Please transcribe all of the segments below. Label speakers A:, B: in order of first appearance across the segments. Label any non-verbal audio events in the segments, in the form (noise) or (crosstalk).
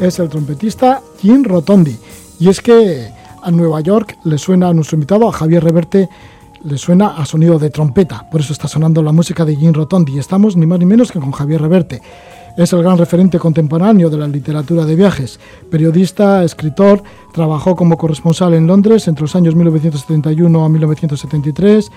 A: es el trompetista Jim Rotondi. Y es que a Nueva York le suena a nuestro invitado, a Javier Reverte, le suena a sonido de trompeta. Por eso está sonando la música de Jim Rotondi. Y estamos ni más ni menos que con Javier Reverte. Es el gran referente contemporáneo de la literatura de viajes. Periodista, escritor, trabajó como corresponsal en Londres entre los años 1971 a 1973,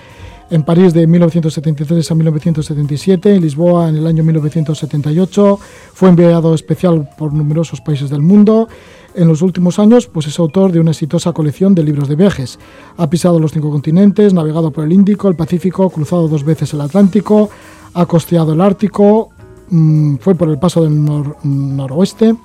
A: en París de 1973 a 1977, en Lisboa en el año 1978, fue enviado especial por numerosos países del mundo. En los últimos años, pues es autor de una exitosa colección de libros de viajes. Ha pisado los cinco continentes, navegado por el Índico, el Pacífico, cruzado dos veces el Atlántico, ha costeado el Ártico, Mm, fue por el paso del noroeste,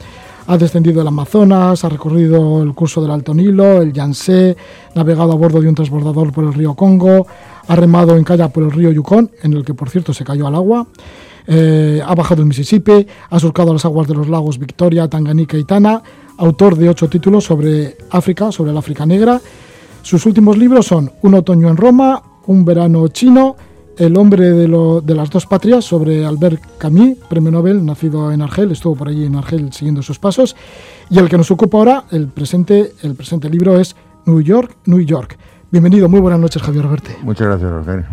A: ha descendido el Amazonas, ha recorrido el curso del Alto Nilo, el Yangtze, navegado a bordo de un transbordador por el río Congo, ha remado en kayak por el río Yukon, en el que por cierto se cayó al agua, eh, ha bajado el Mississippi, ha surcado las aguas de los lagos Victoria, Tanganica y Tana, autor de ocho títulos sobre África, sobre el África Negra. Sus últimos libros son Un otoño en Roma, Un verano chino, el hombre de, las dos patrias sobre Albert Camus, premio Nobel, nacido en Argel, estuvo por allí en Argel siguiendo sus pasos. Y el que nos ocupa ahora, el presente, el presente libro es New York, New York. Bienvenido, muy buenas noches, Javier Roberti.
B: Muchas gracias, Roger.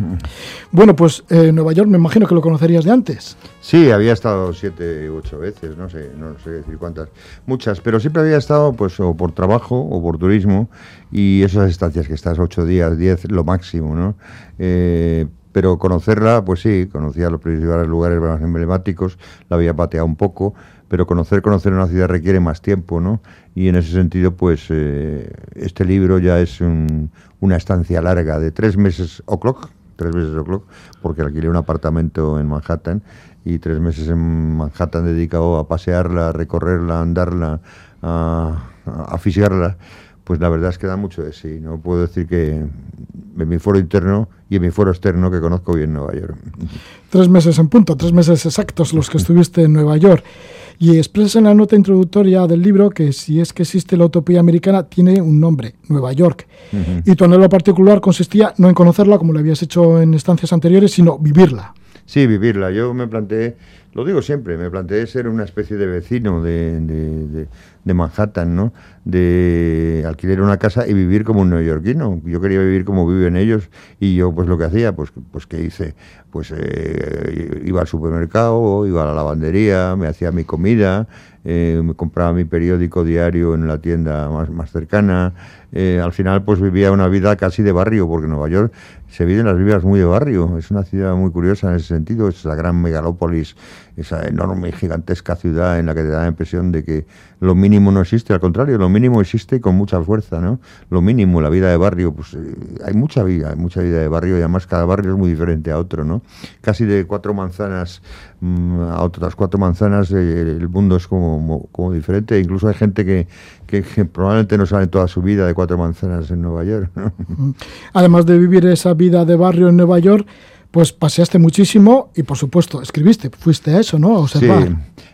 A: Bueno, pues eh, Nueva York me imagino que lo conocerías de antes.
B: Sí, había estado siete, u ocho veces, no sé, no sé decir cuántas, muchas, pero siempre había estado pues o por trabajo o por turismo y esas estancias que estás ocho días, diez, lo máximo, ¿no? Eh, pero conocerla, pues sí, conocía los principales lugares más emblemáticos, la había pateado un poco, pero conocer, conocer una ciudad requiere más tiempo, ¿no? Y en ese sentido, pues eh, este libro ya es una estancia larga de tres meses o'clock, tres meses o'clock, porque alquilé un apartamento en Manhattan y tres meses en Manhattan dedicado a pasearla, a recorrerla, a andarla, a, a, pues la verdad es que da mucho de sí. No puedo decir que en mi foro interno y en mi foro externo que conozco bien Nueva York.
A: Tres meses en punto, tres meses exactos los que estuviste en Nueva York. Y expresa en la nota introductoria del libro que si es que existe la utopía americana, tiene un nombre, Nueva York. Y tu anhelo particular consistía no en conocerla como lo habías hecho en estancias anteriores, sino vivirla.
B: Sí, vivirla. Yo me planteé, lo digo siempre, me planteé ser una especie de vecino de, de Manhattan, ¿no? De alquilar una casa y vivir como un neoyorquino. Yo quería vivir como viven ellos y yo pues lo que hacía, pues, pues ¿qué hice? Pues eh, iba al supermercado, iba a la lavandería, me hacía mi comida, eh, me compraba mi periódico diario en la tienda más, más cercana. Eh, al final pues vivía una vida casi de barrio, porque Nueva York se viven las vidas muy de barrio. Es una ciudad muy curiosa en ese sentido, es la gran megalópolis, esa enorme y gigantesca ciudad en la que te da la impresión de que lo mínimo no existe, al contrario, lo mínimo existe con mucha fuerza, ¿no? Lo mínimo, la vida de barrio, pues eh, hay mucha vida, hay mucha vida de barrio y además cada barrio es muy diferente a otro, ¿no? Casi de cuatro manzanas mm, a otras cuatro manzanas eh, el mundo es como, como, diferente, incluso hay gente que, que, probablemente no sale toda su vida de cuatro manzanas en Nueva York.
A: Además de vivir esa vida de barrio en Nueva York, pues paseaste muchísimo y por supuesto escribiste, fuiste a eso, ¿no? A.
B: Sí.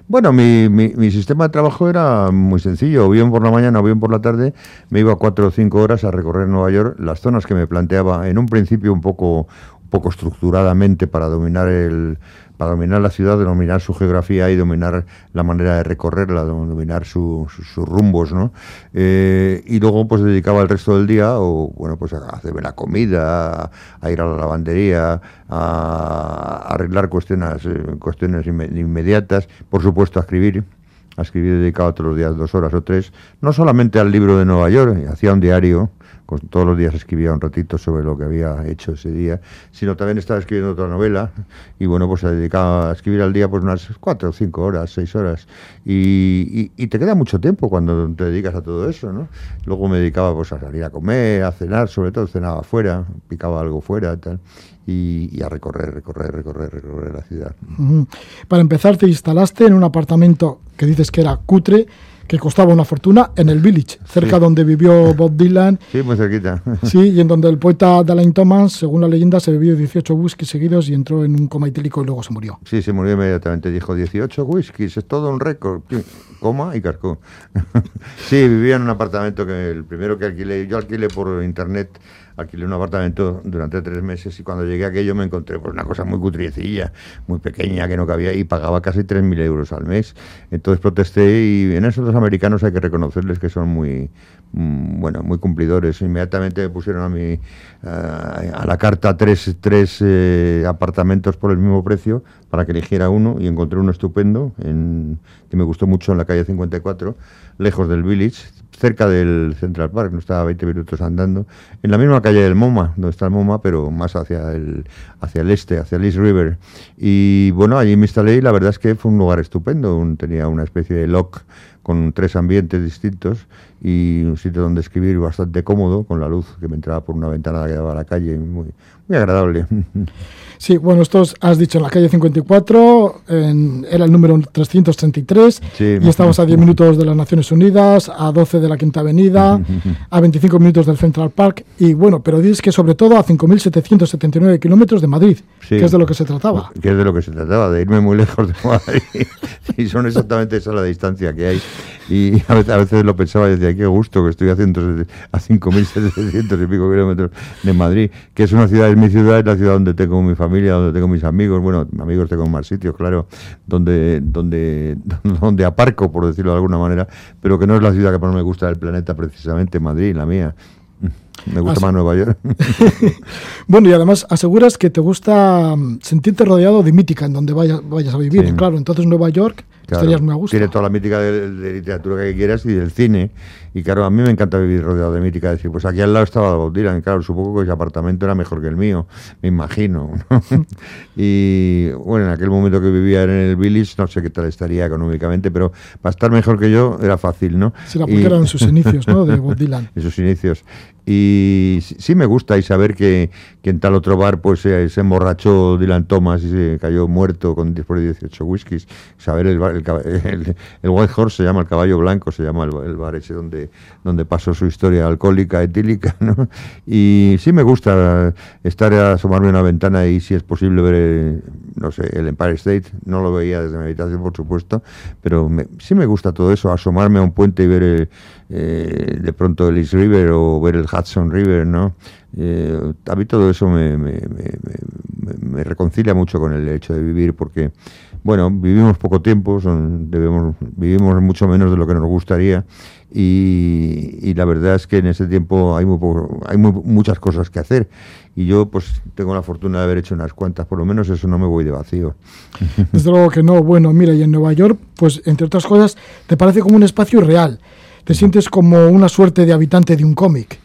B: Bueno, mi, mi, sistema de trabajo era muy sencillo, o bien por la mañana o bien por la tarde, me iba cuatro o cinco horas a recorrer Nueva York, las zonas que me planteaba en un principio un poco, un poco estructuradamente para dominar el, para dominar la ciudad, dominar su geografía y dominar la manera de recorrerla, dominar sus rumbos, ¿no? Eh, y luego pues dedicaba el resto del día, o bueno, pues a hacerme la comida, a, ir a la lavandería, a, arreglar cuestiones, eh, cuestiones inmediatas, por supuesto a escribir a escribir dedicado todos los días dos horas o tres, no solamente al libro de Nueva York, hacía un diario, todos los días escribía un ratito sobre lo que había hecho ese día, sino también estaba escribiendo otra novela y bueno, pues se dedicaba a escribir al día pues unas cuatro, cinco horas, seis horas y, te queda mucho tiempo cuando te dedicas a todo eso, ¿no? Luego me dedicaba pues a salir a comer, a cenar, sobre todo cenaba afuera, picaba algo fuera tal. Y, a recorrer, recorrer, recorrer, recorrer la ciudad.
A: Para empezar, te instalaste en un apartamento que dices que era cutre, que costaba una fortuna, en el Village, cerca donde vivió (laughs) Bob Dylan.
B: Sí, muy cerquita. (laughs)
A: Sí, y en donde el poeta Dalai Thomas, según la leyenda, se bebió 18 whiskies seguidos y entró en un coma etílico y luego se murió.
B: Sí, se murió inmediatamente. Dijo 18 whiskies, es todo un récord. Coma y carcó. (laughs) sí, vivía en un apartamento que el primero que alquilé, yo alquilé por internet alquilé un apartamento durante tres meses y cuando llegué a aquello me encontré pues, una cosa muy cutriecilla, muy pequeña, que no cabía y pagaba casi 3.000 euros al mes. Entonces protesté y en esos dos americanos hay que reconocerles que son muy, mm, bueno, muy cumplidores. Inmediatamente me pusieron a mí a la carta tres, tres eh, apartamentos por el mismo precio para que eligiera uno y encontré uno estupendo en, que me gustó mucho en la calle 54, lejos del Village, cerca del Central Park, no estaba a 20 minutos andando, en la misma calle del MoMA, donde está el MoMA, pero más hacia el, hacia el este, hacia el East River. Y bueno, allí me instalé y la verdad es que fue un lugar estupendo, tenía una especie de lock con tres ambientes distintos y un sitio donde escribir bastante cómodo, con la luz que me entraba por una ventana que daba a la calle, muy, muy agradable.
A: Sí, bueno, estos has dicho en la calle 54, era el número 333, y estamos a 10 minutos de las Naciones Unidas, a 12 de la Quinta Avenida, (laughs) a 25 minutos del Central Park, y bueno, pero dices que sobre todo a 5.779 kilómetros de Madrid, que es de lo que se trataba.
B: Que es de lo que se trataba, de irme muy lejos de (laughs) Madrid, y son exactamente esa la distancia que hay. Y a veces, a veces lo pensaba y decía, qué gusto que estoy haciendo a 5.700 y pico kilómetros de Madrid, que es una ciudad, es mi ciudad, es la ciudad donde tengo mi familia donde tengo mis amigos, bueno, amigos tengo más sitios, claro, donde, donde, (laughs) donde aparco, por decirlo de alguna manera, pero que no es la ciudad que más me gusta del planeta, precisamente Madrid, la mía. Me gusta más Nueva York. (laughs)
A: bueno, y además aseguras que te gusta mm, sentirte rodeado de mítica en donde vayas, vayas a vivir. Claro, entonces Nueva York estarías muy a gusto.
B: Tiene toda la mítica de, literatura que quieras y del cine. Y claro, a mí me encanta vivir rodeado de mítica. Decir, pues aquí al lado estaba Bob Dylan. Claro, supongo que ese apartamento era mejor que el mío, me imagino. (laughs) y bueno, en aquel momento que vivía en el Village, no sé qué tal estaría económicamente, pero para estar mejor que yo era fácil, ¿no?
A: La porque eran (laughs) sus inicios, ¿no? De Bob Dylan.
B: en sus inicios. Y sí me gusta y saber que, que en tal otro bar pues se, emborrachó Dylan Thomas y se cayó muerto con después de 18 whiskies. Saber el, (laughs) el, el, White Horse se llama el caballo blanco, se llama el, bar ese donde, donde pasó su historia alcohólica, etílica, (laughs) ¿no? Y sí me gusta estar a asomarme a una ventana y si es posible ver, no sé, el Empire State. No lo veía desde mi habitación, por supuesto, pero sí me gusta todo eso, asomarme a un puente y ver el eh, de pronto el East River o ver el Hudson River, ¿no? Eh, a mí todo eso me, me, reconcilia mucho con el hecho de vivir porque, bueno, vivimos poco tiempo, son, debemos, vivimos mucho menos de lo que nos gustaría y, la verdad es que en ese tiempo hay, muy hay muchas cosas que hacer y yo pues tengo la fortuna de haber hecho unas cuantas, por lo menos eso no me voy de vacío. (laughs)
A: Desde luego que no, bueno, mira, y en Nueva York, pues entre otras cosas, te parece como un espacio real te sientes como una suerte de habitante de un cómic.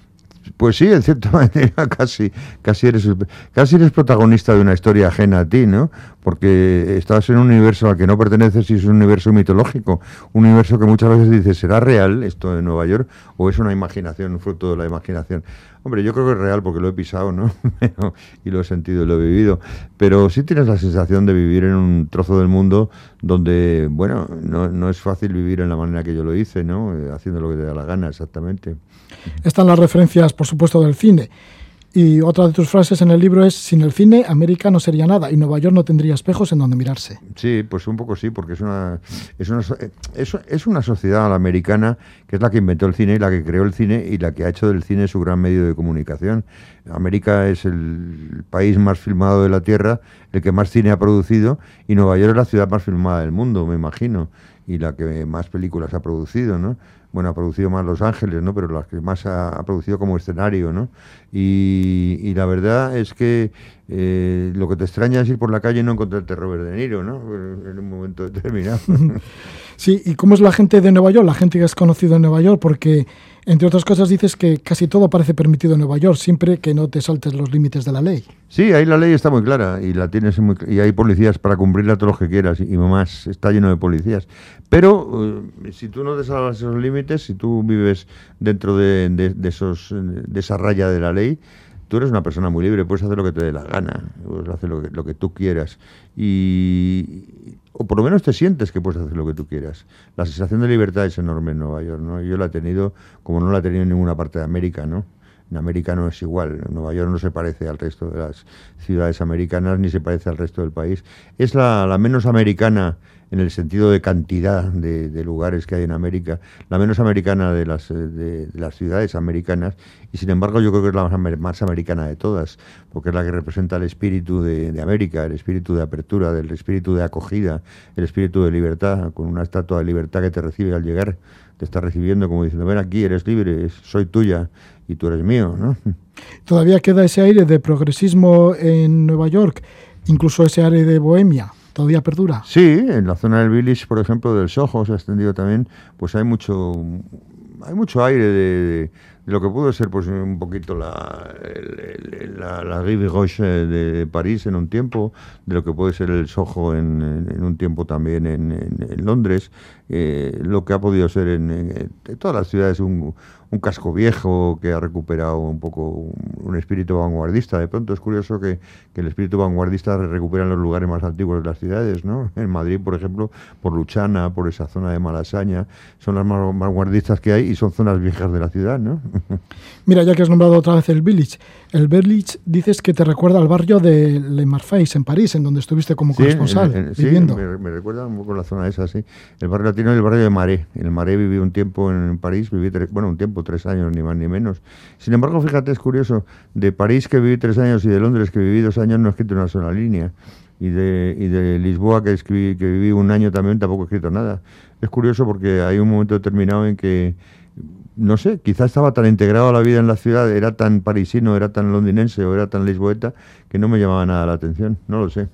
B: Pues sí, en cierta (laughs) manera casi, casi, eres, casi eres protagonista de una historia ajena a ti, ¿no? Porque estás en un universo al que no perteneces y es un universo mitológico, un universo que muchas veces dices, ¿será real esto de Nueva York o es una imaginación, un fruto de la imaginación? Hombre, yo creo que es real porque lo he pisado, ¿no? (laughs) y lo he sentido y lo he vivido. Pero sí tienes la sensación de vivir en un trozo del mundo donde, bueno, no, es fácil vivir en la manera que yo lo hice, ¿no? Eh, haciendo lo que te da la gana, exactamente.
A: Están las referencias, por supuesto, del cine. Y otra de tus frases en el libro es, sin el cine, América no sería nada y Nueva York no tendría espejos en donde mirarse.
B: Sí, pues un poco sí, porque es una, es una, es, es una sociedad americana que es la que inventó el cine y la que creó el cine y la que ha hecho del cine su gran medio de comunicación. América es el país más filmado de la Tierra, el que más cine ha producido y Nueva York es la ciudad más filmada del mundo, me imagino, y la que más películas ha producido, ¿no? bueno, ha producido más Los Ángeles, ¿no? Pero las que más ha, producido como escenario, ¿no? Y, la verdad es que eh, lo que te extraña es ir por la calle y no encontrarte Robert De Niro, ¿no? En un momento determinado. (laughs)
A: Sí, ¿y cómo es la gente de Nueva York? La gente que has conocido en Nueva York, porque entre otras cosas dices que casi todo parece permitido en Nueva York, siempre que no te saltes los límites de la ley.
B: Sí, ahí la ley está muy clara y la tienes y hay policías para cumplirla todos los que quieras y más está lleno de policías. Pero eh, si tú no te salgas esos límites, si tú vives dentro de, esos de esa raya de la ley, tú eres una persona muy libre, puedes hacer lo que te dé la gana, puedes hacer lo que, lo que tú quieras y o por lo menos te sientes que puedes hacer lo que tú quieras. La sensación de libertad es enorme en Nueva York, ¿no? Yo la he tenido como no la he tenido en ninguna parte de América, ¿no? En América no es igual. Nueva York no se parece al resto de las ciudades americanas ni se parece al resto del país. Es la, menos americana en el sentido de cantidad de, lugares que hay en América, la menos americana de las, de, las ciudades americanas, y sin embargo yo creo que es la más, americana de todas, porque es la que representa el espíritu de, América, el espíritu de apertura, el espíritu de acogida, el espíritu de libertad, con una estatua de libertad que te recibe al llegar, te está recibiendo como diciendo, ven aquí, eres libre, soy tuya y tú eres mío, ¿no? (laughs)
A: Todavía queda ese aire de progresismo en Nueva York, incluso ese aire de bohemia todavía perdura.
B: Sí, en la zona del Village, por ejemplo, del Soho se ha extendido también, pues hay mucho hay mucho aire de, lo que pudo ser pues un poquito la, la, la Rive Roche de París en un tiempo, de lo que puede ser el Soho en, un tiempo también en, Londres, eh, lo que ha podido ser en, todas las ciudades un, un casco viejo que ha recuperado un poco un, espíritu vanguardista. De pronto es curioso que, el espíritu vanguardista recupera en los lugares más antiguos de las ciudades, ¿no? (laughs) En Madrid, por ejemplo, por Luchana, por esa zona de Malasaña, son las más vanguardistas que hay y son zonas viejas de la ciudad, ¿no? (laughs)
A: Mira, ya que has nombrado otra vez el Village, el Village dices que te recuerda al barrio de Le Marfeix en París, en donde estuviste como corresponsal viviendo.
B: Sí, me, recuerda un poco la zona esa, sí. El barrio latino y el barrio de Maré. En el Maré viví un tiempo en París, viví, bueno, un tiempo tres años, ni más ni menos. Sin embargo, fíjate, es curioso, de París que viví tres años y de Londres que viví dos años no he escrito una sola línea. Y de, y de Lisboa que, escribí, que viví un año también tampoco he escrito nada. Es curioso porque hay un momento determinado en que no sé, quizás estaba tan integrado a la vida en la ciudad, era tan parisino, era tan londinense o era tan lisboeta, que no me llamaba nada la atención, no lo sé.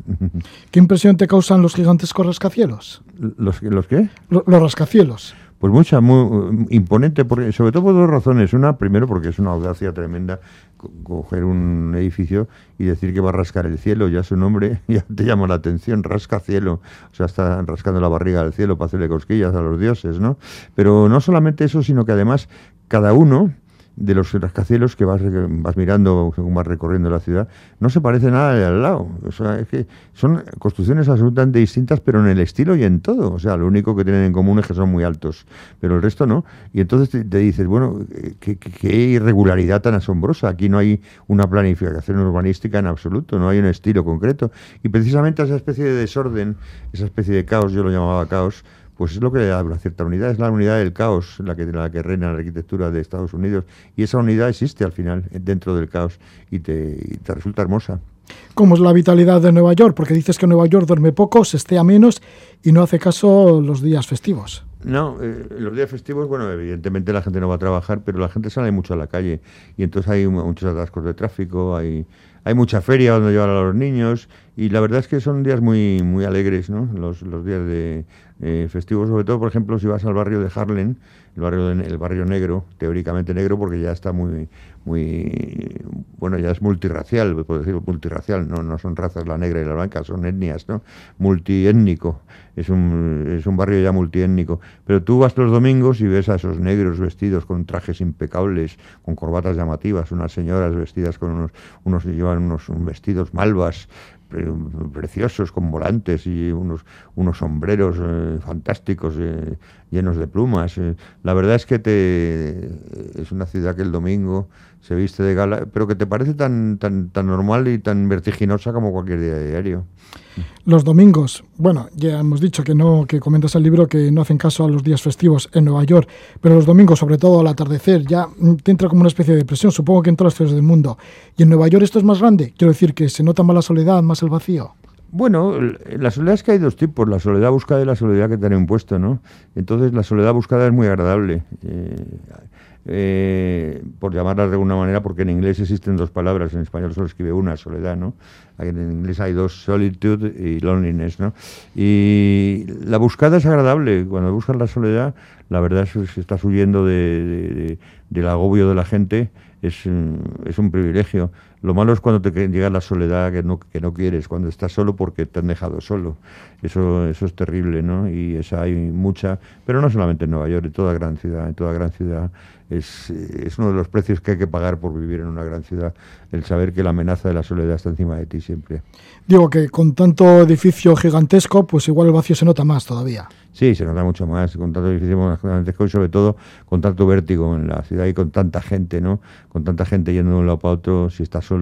A: ¿Qué impresión te causan los gigantescos rascacielos?
B: ¿Los, los qué?
A: Los, los rascacielos.
B: Pues mucha, muy imponente, porque, sobre todo por dos razones. Una, primero, porque es una audacia tremenda coger un edificio y decir que va a rascar el cielo, ya su nombre (laughs) ya te llama la atención, rasca cielo, o sea, está rascando la barriga del cielo para hacerle cosquillas a los dioses, ¿no? Pero no solamente eso, sino que además cada uno de los rascacielos que vas, vas mirando según vas recorriendo la ciudad, no se parece nada de al lado. O sea, es que son construcciones absolutamente distintas, pero en el estilo y en todo. O sea, lo único que tienen en común es que son muy altos, pero el resto no. Y entonces te, dices, bueno, qué, qué, irregularidad tan asombrosa. Aquí no hay una planificación urbanística en absoluto, no hay un estilo concreto. Y precisamente esa especie de desorden, esa especie de caos, yo lo llamaba caos, pues es lo que le da una cierta unidad, es la unidad del caos la que, la que reina la arquitectura de Estados Unidos y esa unidad existe al final dentro del caos y te, te resulta hermosa.
A: ¿Cómo es la vitalidad de Nueva York? Porque dices que Nueva York duerme poco, se estea menos y no hace caso los días festivos.
B: No, eh, los días festivos, bueno, evidentemente la gente no va a trabajar, pero la gente sale mucho a la calle y entonces hay muchos atascos de tráfico, hay, hay mucha feria donde llevar a los niños y la verdad es que son días muy, muy alegres, ¿no? Los, los días de, eh, festivos, sobre todo, por ejemplo, si vas al barrio de Harlem, el barrio, el barrio negro, teóricamente negro, porque ya está muy, muy, bueno, ya es multirracial, puedo decir multirracial, no, no son razas la negra y la blanca, son etnias, ¿no? Multiétnico, es un, es un barrio ya multiétnico. Pero tú vas los domingos y ves a esos negros vestidos con trajes impecables, con corbatas llamativas, unas señoras vestidas con unos, unos unos vestidos malvas, preciosos con volantes y unos, unos sombreros eh, fantásticos eh, llenos de plumas. Eh. La verdad es que te, es una ciudad que el domingo se viste de gala, pero que te parece tan, tan, tan normal y tan vertiginosa como cualquier día de diario.
A: Los domingos, bueno, ya hemos dicho que no, que comentas el libro que no hacen caso a los días festivos en Nueva York, pero los domingos, sobre todo al atardecer, ya te entra como una especie de depresión, supongo que en todas las ciudades del mundo. ¿Y en Nueva York esto es más grande? Quiero decir que se nota más la soledad, más el vacío.
B: Bueno, la soledad es que hay dos tipos, la soledad buscada y la soledad que te han impuesto, ¿no? Entonces la soledad buscada es muy agradable. Eh, eh, por llamarla de alguna manera, porque en inglés existen dos palabras, en español solo escribe una, soledad, ¿no? En inglés hay dos, solitude y loneliness, ¿no? Y la buscada es agradable, cuando buscas la soledad, la verdad es que estás huyendo de, del agobio de la gente, es, es un privilegio. Lo malo es cuando te llega la soledad que no, que no quieres, cuando estás solo porque te han dejado solo. Eso, eso es terrible, ¿no? Y esa hay mucha, pero no solamente en Nueva York, en toda gran ciudad, en toda gran ciudad es, es, uno de los precios que hay que pagar por vivir en una gran ciudad, el saber que la amenaza de la soledad está encima de ti siempre.
A: Digo que con tanto edificio gigantesco, pues igual el vacío se nota más todavía.
B: Sí, se nota mucho más, con tanto edificio gigantesco y sobre todo con tanto vértigo en la ciudad y con tanta gente, ¿no? Con tanta gente yendo de un lado para otro, si estás solo,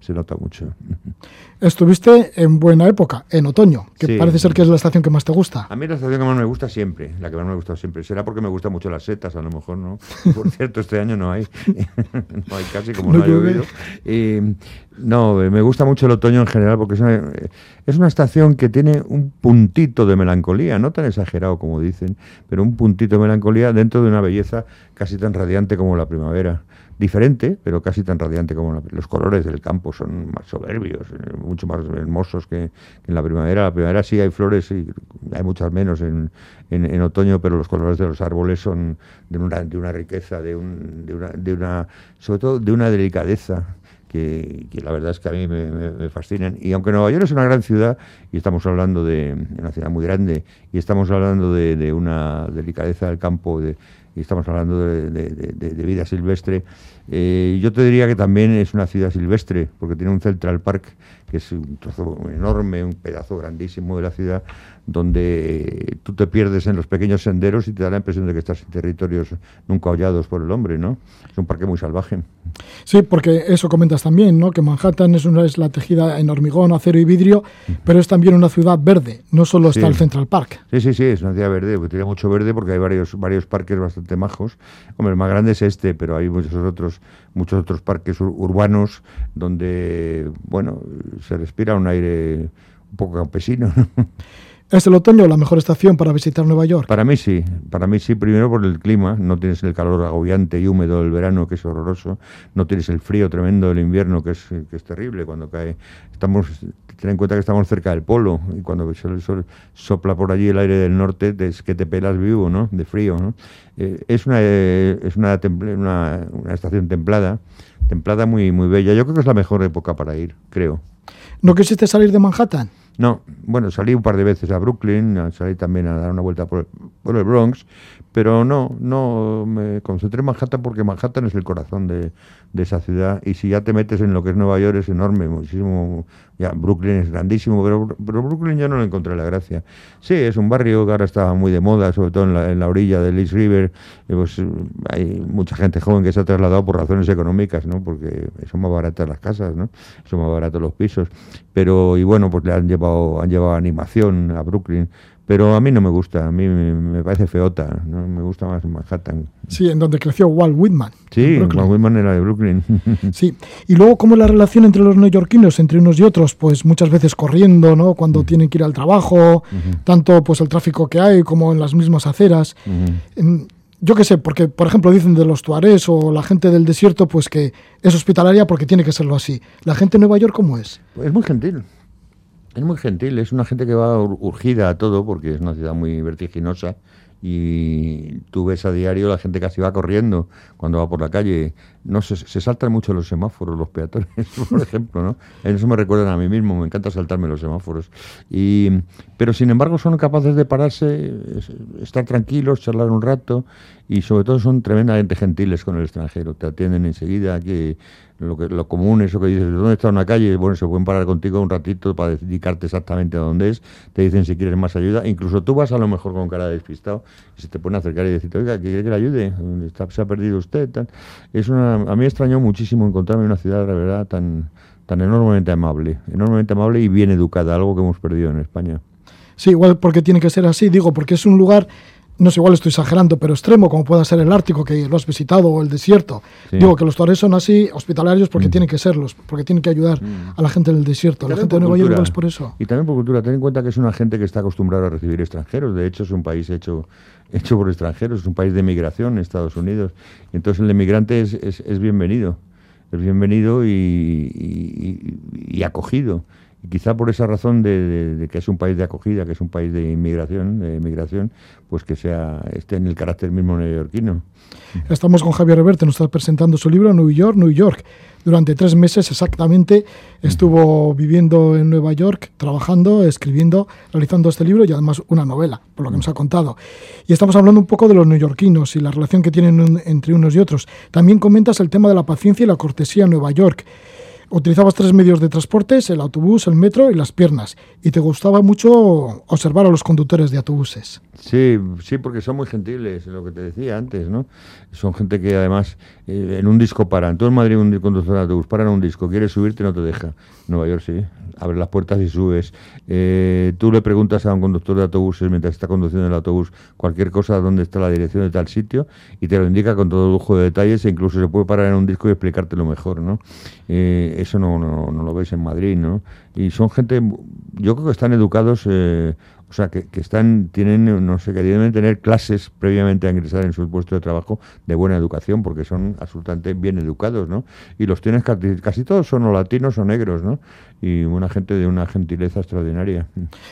B: se nota mucho. (laughs)
A: Estuviste en buena época, en otoño, que parece ser que es la estación que más te gusta.
B: A mí la estación que más me gusta siempre, la que más me gusta siempre. Será porque me gustan mucho las setas, a lo mejor, ¿no? (laughs) Por cierto, este año no hay. (laughs) no hay casi como no, ha llovido. No, me gusta mucho el otoño en general porque es una, es una estación que tiene un puntito de melancolía, no tan exagerado como dicen, pero un puntito de melancolía dentro de una belleza casi tan radiante como la primavera diferente, pero casi tan radiante como los colores del campo son más soberbios, eh, mucho más hermosos que, en la primavera. La primavera sí hay flores y hay muchas menos en, en, otoño, pero los colores de los árboles son de una, de una riqueza, de, un, de, una, de una, sobre todo de una delicadeza. Que, la verdad es que a mí me, fascinan. Y aunque Nueva York es una gran ciudad, y estamos hablando de una ciudad muy grande, y estamos hablando de, una delicadeza del campo, de, y estamos hablando de, vida silvestre, eh, yo te diría que también es una ciudad silvestre, porque tiene un Central Park, que es un trozo enorme, un pedazo grandísimo de la ciudad, donde tú te pierdes en los pequeños senderos y te da la impresión de que estás en territorios nunca hollados por el hombre, ¿no? Es un parque muy salvaje.
A: Sí, porque eso comentas también, ¿no? Que Manhattan es una es la tejida en hormigón, acero y vidrio, pero es también una ciudad verde, no solo está el Central Park.
B: Sí, sí, sí, es una ciudad verde, porque tiene mucho verde porque hay varios varios parques bastante majos. Hombre, el más grande es este, pero hay muchos otros muchos otros parques urbanos donde, bueno, se respira un aire un poco campesino. (laughs)
A: ¿Es el otoño la mejor estación para visitar Nueva York?
B: Para mí sí, para mí sí, primero por el clima, no tienes el calor agobiante y húmedo del verano, que es horroroso, no tienes el frío tremendo del invierno, que es, que es terrible cuando cae. Estamos, ten en cuenta que estamos cerca del polo, y cuando el sol sopla por allí el aire del norte, es que te pelas vivo, ¿no? De frío, ¿no? Eh, es una, eh, es una, una, una estación templada, templada muy, muy bella. Yo creo que es la mejor época para ir, creo.
A: ¿No quisiste salir de Manhattan?
B: No, bueno, salí un par de veces a Brooklyn, salí también a dar una vuelta por, el Bronx, pero no, no me concentré en Manhattan porque Manhattan es el corazón de, de, esa ciudad y si ya te metes en lo que es Nueva York es enorme, muchísimo, ya Brooklyn es grandísimo, pero, pero Brooklyn ya no le encontré la gracia. Sí, es un barrio que ahora está muy de moda, sobre todo en la, en la orilla del East River, pues hay mucha gente joven que se ha trasladado por razones económicas, ¿no? Porque son más baratas las casas, ¿no? Son más baratos los pisos, pero y bueno, pues le han llevado, han llevado animación a Brooklyn pero a mí no me gusta, a mí me, parece feota, ¿no? me gusta más Manhattan.
A: Sí, en donde creció Walt Whitman.
B: Sí, Walt Whitman era de Brooklyn. (laughs)
A: sí, y luego cómo es la relación entre los neoyorquinos, entre unos y otros, pues muchas veces corriendo, ¿no? Cuando tienen que ir al trabajo, tanto pues el tráfico que hay como en las mismas aceras. Yo qué sé, porque por ejemplo dicen de los tuarés o la gente del desierto, pues que es hospitalaria porque tiene que serlo así. ¿La gente de Nueva York cómo es?
B: Es muy gentil. Es muy gentil, es una gente que va urgida a todo porque es una ciudad muy vertiginosa y tú ves a diario la gente casi va corriendo cuando va por la calle. No se, se saltan mucho los semáforos, los peatones, (laughs) por ejemplo, ¿no? En eso me recuerdan a mí mismo, me encanta saltarme los semáforos. Y, pero sin embargo son capaces de pararse, estar tranquilos, charlar un rato y sobre todo son tremendamente gentiles con el extranjero. Te atienden enseguida, que lo, que, lo común, eso que dices, ¿dónde está una calle? Bueno, se pueden parar contigo un ratito para indicarte exactamente a dónde es, te dicen si quieres más ayuda, incluso tú vas a lo mejor con cara de despistado y se te a acercar y decirte, oiga, ¿quiere que le ayude? se ha perdido usted. Es una, a mí extrañó muchísimo encontrarme en una ciudad, la verdad, tan, tan enormemente amable, enormemente amable y bien educada, algo que hemos perdido en España.
A: Sí, igual porque tiene que ser así, digo, porque es un lugar no sé, igual estoy exagerando, pero extremo, como pueda ser el Ártico, que lo has visitado, o el desierto. Digo que los tuaregs son así, hospitalarios, porque mm. tienen que serlos, porque tienen que ayudar mm. a la gente en el desierto. la gente de Nueva York es por eso.
B: Y también por cultura. Ten en cuenta que es una gente que está acostumbrada a recibir extranjeros. De hecho, es un país hecho, (laughs) hecho por extranjeros, es un país de migración Estados Unidos. Y entonces el emigrante es, es, es bienvenido. Es bienvenido y, y acogido. Y quizá por esa razón de, que es un país de acogida, que es un país de inmigración, de inmigración pues que sea esté en el carácter mismo neoyorquino.
A: Estamos con Javier Reverte, nos está presentando su libro New York, New York. Durante tres meses exactamente estuvo viviendo en Nueva York, trabajando, escribiendo, realizando este libro y además una novela, por lo que nos ha contado. Y estamos hablando un poco de los neoyorquinos y la relación que tienen entre unos y otros. También comentas el tema de la paciencia y la cortesía en Nueva York. Utilizabas tres medios de transportes, el autobús, el metro y las piernas. Y te gustaba mucho observar a los conductores de autobuses.
B: Sí, sí, porque son muy gentiles, lo que te decía antes, ¿no? Son gente que además eh, en un disco paran. Tú en Madrid un conductor de autobús paran un disco, quieres subirte no te deja. Nueva York sí, abre las puertas y subes. Eh, tú le preguntas a un conductor de autobuses mientras está conduciendo el autobús cualquier cosa, dónde está la dirección de tal sitio y te lo indica con todo lujo de detalles e incluso se puede parar en un disco y explicártelo mejor, ¿no? Eh, eso no, no, no, lo ves en Madrid, ¿no? Y son gente, yo creo que están educados, eh, o sea, que, que, están, tienen, no sé, que deben tener clases previamente a ingresar en su puesto de trabajo de buena educación, porque son absolutamente bien educados, ¿no? Y los tienes casi, casi todos son o latinos o negros, ¿no? Y una gente de una gentileza extraordinaria.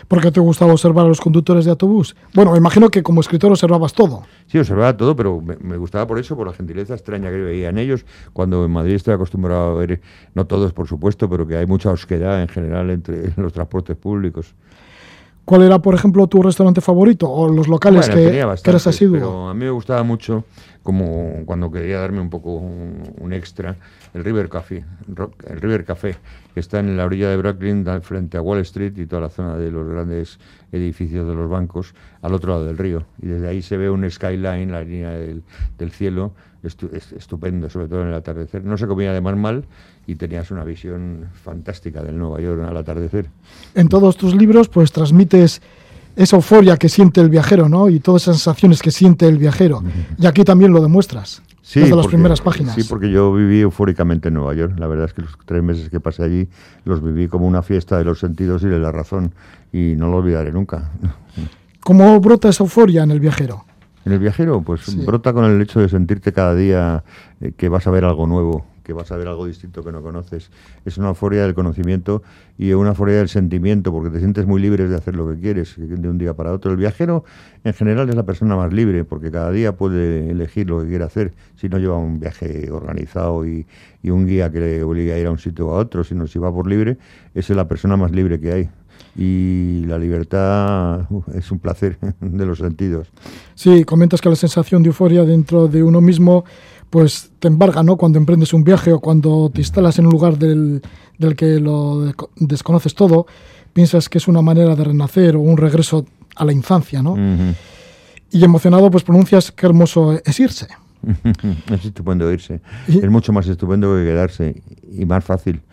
A: ¿Por qué te gustaba observar a los conductores de autobús? Bueno, me imagino que como escritor observabas todo.
B: Sí, observaba todo, pero me, me gustaba por eso, por la gentileza extraña que veía en ellos, cuando en Madrid estoy acostumbrado a ver, no todos por supuesto, pero que hay mucha osquedad en general entre (laughs) los transportes públicos.
A: ¿Cuál era, por ejemplo, tu restaurante favorito o los locales bueno, que, bastante, que, eras asiduo?
B: Pero a mí me gustaba mucho, como cuando quería darme un poco un, un, extra, el River Café, el River Café, que está en la orilla de Brooklyn, frente a Wall Street y toda la zona de los grandes edificios de los bancos, al otro lado del río. Y desde ahí se ve un skyline, la línea del, del cielo, estu estupendo, sobre todo en el atardecer. No se comía de más mal y tenías una visión fantástica del Nueva York al atardecer.
A: En todos tus libros, pues transmites esa euforia que siente el viajero, ¿no? Y todas esas sensaciones que siente el viajero. Y aquí también lo demuestras.
B: Sí,
A: desde
B: porque,
A: las primeras páginas.
B: Sí, porque yo viví eufóricamente en Nueva York. La verdad es que los tres meses que pasé allí los viví como una fiesta de los sentidos y de la razón. Y no lo olvidaré nunca.
A: ¿Cómo brota esa euforia en el viajero?
B: En el viajero, pues sí. brota con el hecho de sentirte cada día eh, que vas a ver algo nuevo, que vas a ver algo distinto que no conoces. Es una euforia del conocimiento y una euforia del sentimiento, porque te sientes muy libre de hacer lo que quieres de un día para otro. El viajero, en general, es la persona más libre, porque cada día puede elegir lo que quiere hacer, si no lleva un viaje organizado y, y un guía que le obliga a ir a un sitio o a otro, sino si va por libre, esa es la persona más libre que hay y la libertad es un placer (laughs) de los sentidos.
A: Sí, comentas que la sensación de euforia dentro de uno mismo pues te embarga, ¿no? Cuando emprendes un viaje o cuando te instalas en un lugar del, del que lo desconoces todo, piensas que es una manera de renacer o un regreso a la infancia, ¿no? Uh -huh. Y emocionado, pues pronuncias qué hermoso es irse. (laughs)
B: es estupendo irse. ¿Y? Es mucho más estupendo que quedarse y más fácil. (laughs)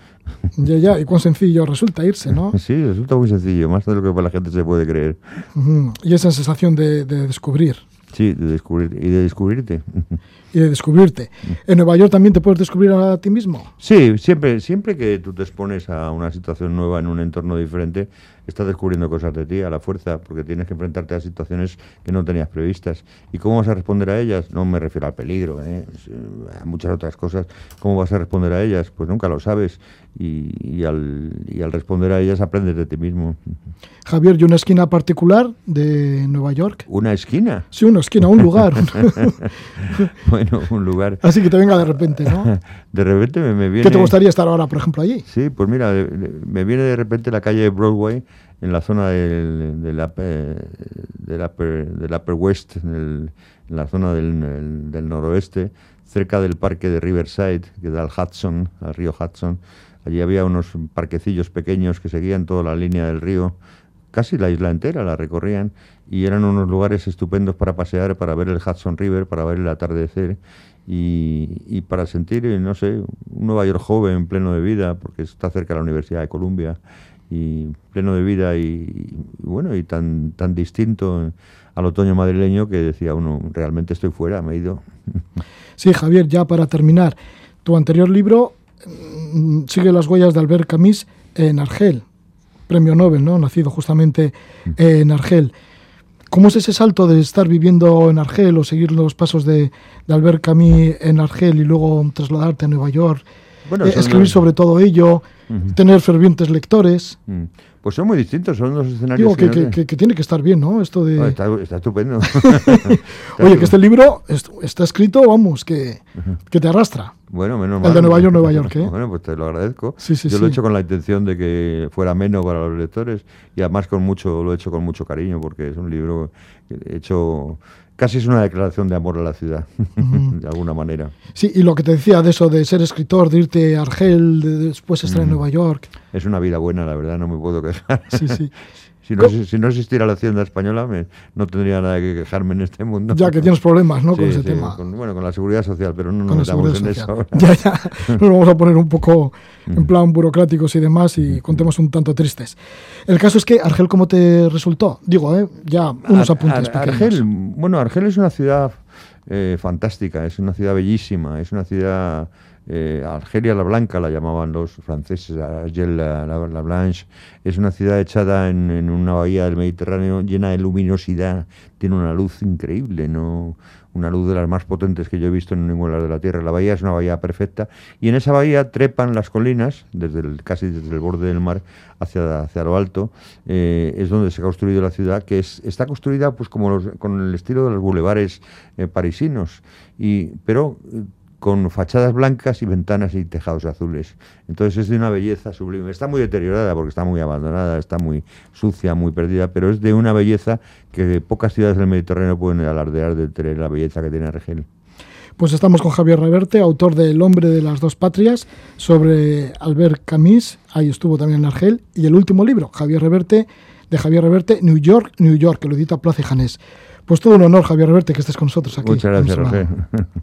A: Ya, ya, y cuán sencillo resulta irse, ¿no? (laughs)
B: Sí, resulta muy sencillo, más de lo que para la gente se puede creer.
A: Uh -huh. Y esa sensación de, de descubrir.
B: Sí, de descubrir y de descubrirte.
A: Y de descubrirte. ¿En Nueva York también te puedes descubrir a ti mismo?
B: Sí, siempre, siempre que tú te expones a una situación nueva en un entorno diferente, estás descubriendo cosas de ti a la fuerza, porque tienes que enfrentarte a situaciones que no tenías previstas. ¿Y cómo vas a responder a ellas? No me refiero al peligro, ¿eh? a muchas otras cosas. ¿Cómo vas a responder a ellas? Pues nunca lo sabes. Y, y, al, y al responder a ellas aprendes de ti mismo.
A: Javier, ¿y una esquina particular de Nueva York?
B: ¿Una esquina?
A: Sí, una esquina, un lugar. (laughs) (laughs)
B: bueno, un lugar.
A: Así que te venga de repente, ¿no? (laughs)
B: De repente me, me viene...
A: ¿Qué te gustaría estar ahora, por ejemplo, allí?
B: Sí, pues mira, me viene de repente la calle de Broadway, en la zona del, del, upper, del, upper, del upper West, en, en la zona del, del, noroeste, cerca del parque de Riverside, que da al Hudson, al río Hudson. Allí había unos parquecillos pequeños que seguían toda la línea del río, casi la isla entera la recorrían, y eran unos lugares estupendos para pasear, para ver el Hudson River, para ver el atardecer y, para sentir, no sé, un Nueva York joven, pleno de vida, porque está cerca de la Universidad de Columbia, y pleno de vida y, y bueno, y tan, tan distinto al otoño madrileño que decía uno, realmente estoy fuera, me he ido. (laughs)
A: Sí, Javier, ya para terminar, tu anterior libro mm, sigue las huellas de Albert Camus en Argel, premio Nobel, ¿no? nacido justamente en Argel. ¿Cómo es ese salto de estar viviendo en Argel o seguir los pasos de, de Albert Camus en Argel y luego trasladarte a Nueva York? Bueno, eh, escribir sobre todo ello. tener fervientes lectores.
B: Mm. Pues son muy distintos, son dos escenarios.
A: Digo que, que, que, tiene que estar bien, ¿no? Esto de...
B: está, está, estupendo. (laughs) (laughs)
A: Oye, que este libro está escrito, vamos, que, que te arrastra.
B: Bueno, menos mal.
A: El de Nueva York, Nueva York, ¿eh?
B: Bueno, pues te lo agradezco.
A: Sí, sí,
B: Yo
A: sí.
B: lo he hecho con la intención de que fuera menos para los lectores y además con mucho, lo he hecho con mucho cariño porque es un libro hecho casi es una declaración de amor a la ciudad, (laughs) de alguna manera.
A: Sí, y lo que te decía de eso, de ser escritor, de irte a Argel, de después estar en Nueva York.
B: Es una vida buena, la verdad, no me puedo quejar.
A: Sí, sí. (laughs)
B: Si no, si no, existiera la hacienda española, me, no tendría nada que quejarme en este mundo.
A: Ya que tienes problemas, ¿no? (laughs)
B: Sí,
A: con ese
B: sí,
A: tema.
B: Con, bueno, con la seguridad social, pero no nos metamos en eso.
A: social. (laughs) Ya, ya. (laughs) Nos vamos a poner un poco en plan burocráticos y demás y con temas un tanto tristes. El caso es que Argel, ¿cómo te resultó? Digo, ¿eh? ya unos
B: Ar-
A: apuntes
B: Ar-
A: pequeños.
B: Argel, bueno, Argel es una ciudad eh, fantástica, es una ciudad bellísima, es una ciudad eh, Argelia la Blanca la llamaban los franceses, Argel la, la- la Blanche, es una ciudad echada en, una bahía del Mediterráneo llena de luminosidad, tiene una luz increíble, no una luz de las más potentes que yo he visto en ningún lado de la Tierra. La bahía es una bahía perfecta. Y en esa bahía trepan las colinas, desde casi desde el borde del mar hacia, hacia lo alto, eh, es donde se ha construido la ciudad, que es, está construida pues como los- con el estilo de los bulevares eh, parisinos, y, pero eh, con fachadas blancas y ventanas y tejados azules. Entonces es de una belleza sublime. Está muy deteriorada porque está muy abandonada, está muy sucia, muy perdida, pero es de una belleza que pocas ciudades del Mediterráneo pueden alardear de tener la belleza que tiene Argel.
A: Pues estamos con Javier Reverte, autor de El hombre de las dos patrias, sobre Albert Camus, ahí estuvo también en Argel, y el último libro, Javier Reverte, de Javier Reverte, New York, New York, que lo edita Plaza y Janés. Pues todo un honor, Javier Reverte, que estés con nosotros aquí.
B: Muchas gracias, Roger. (laughs)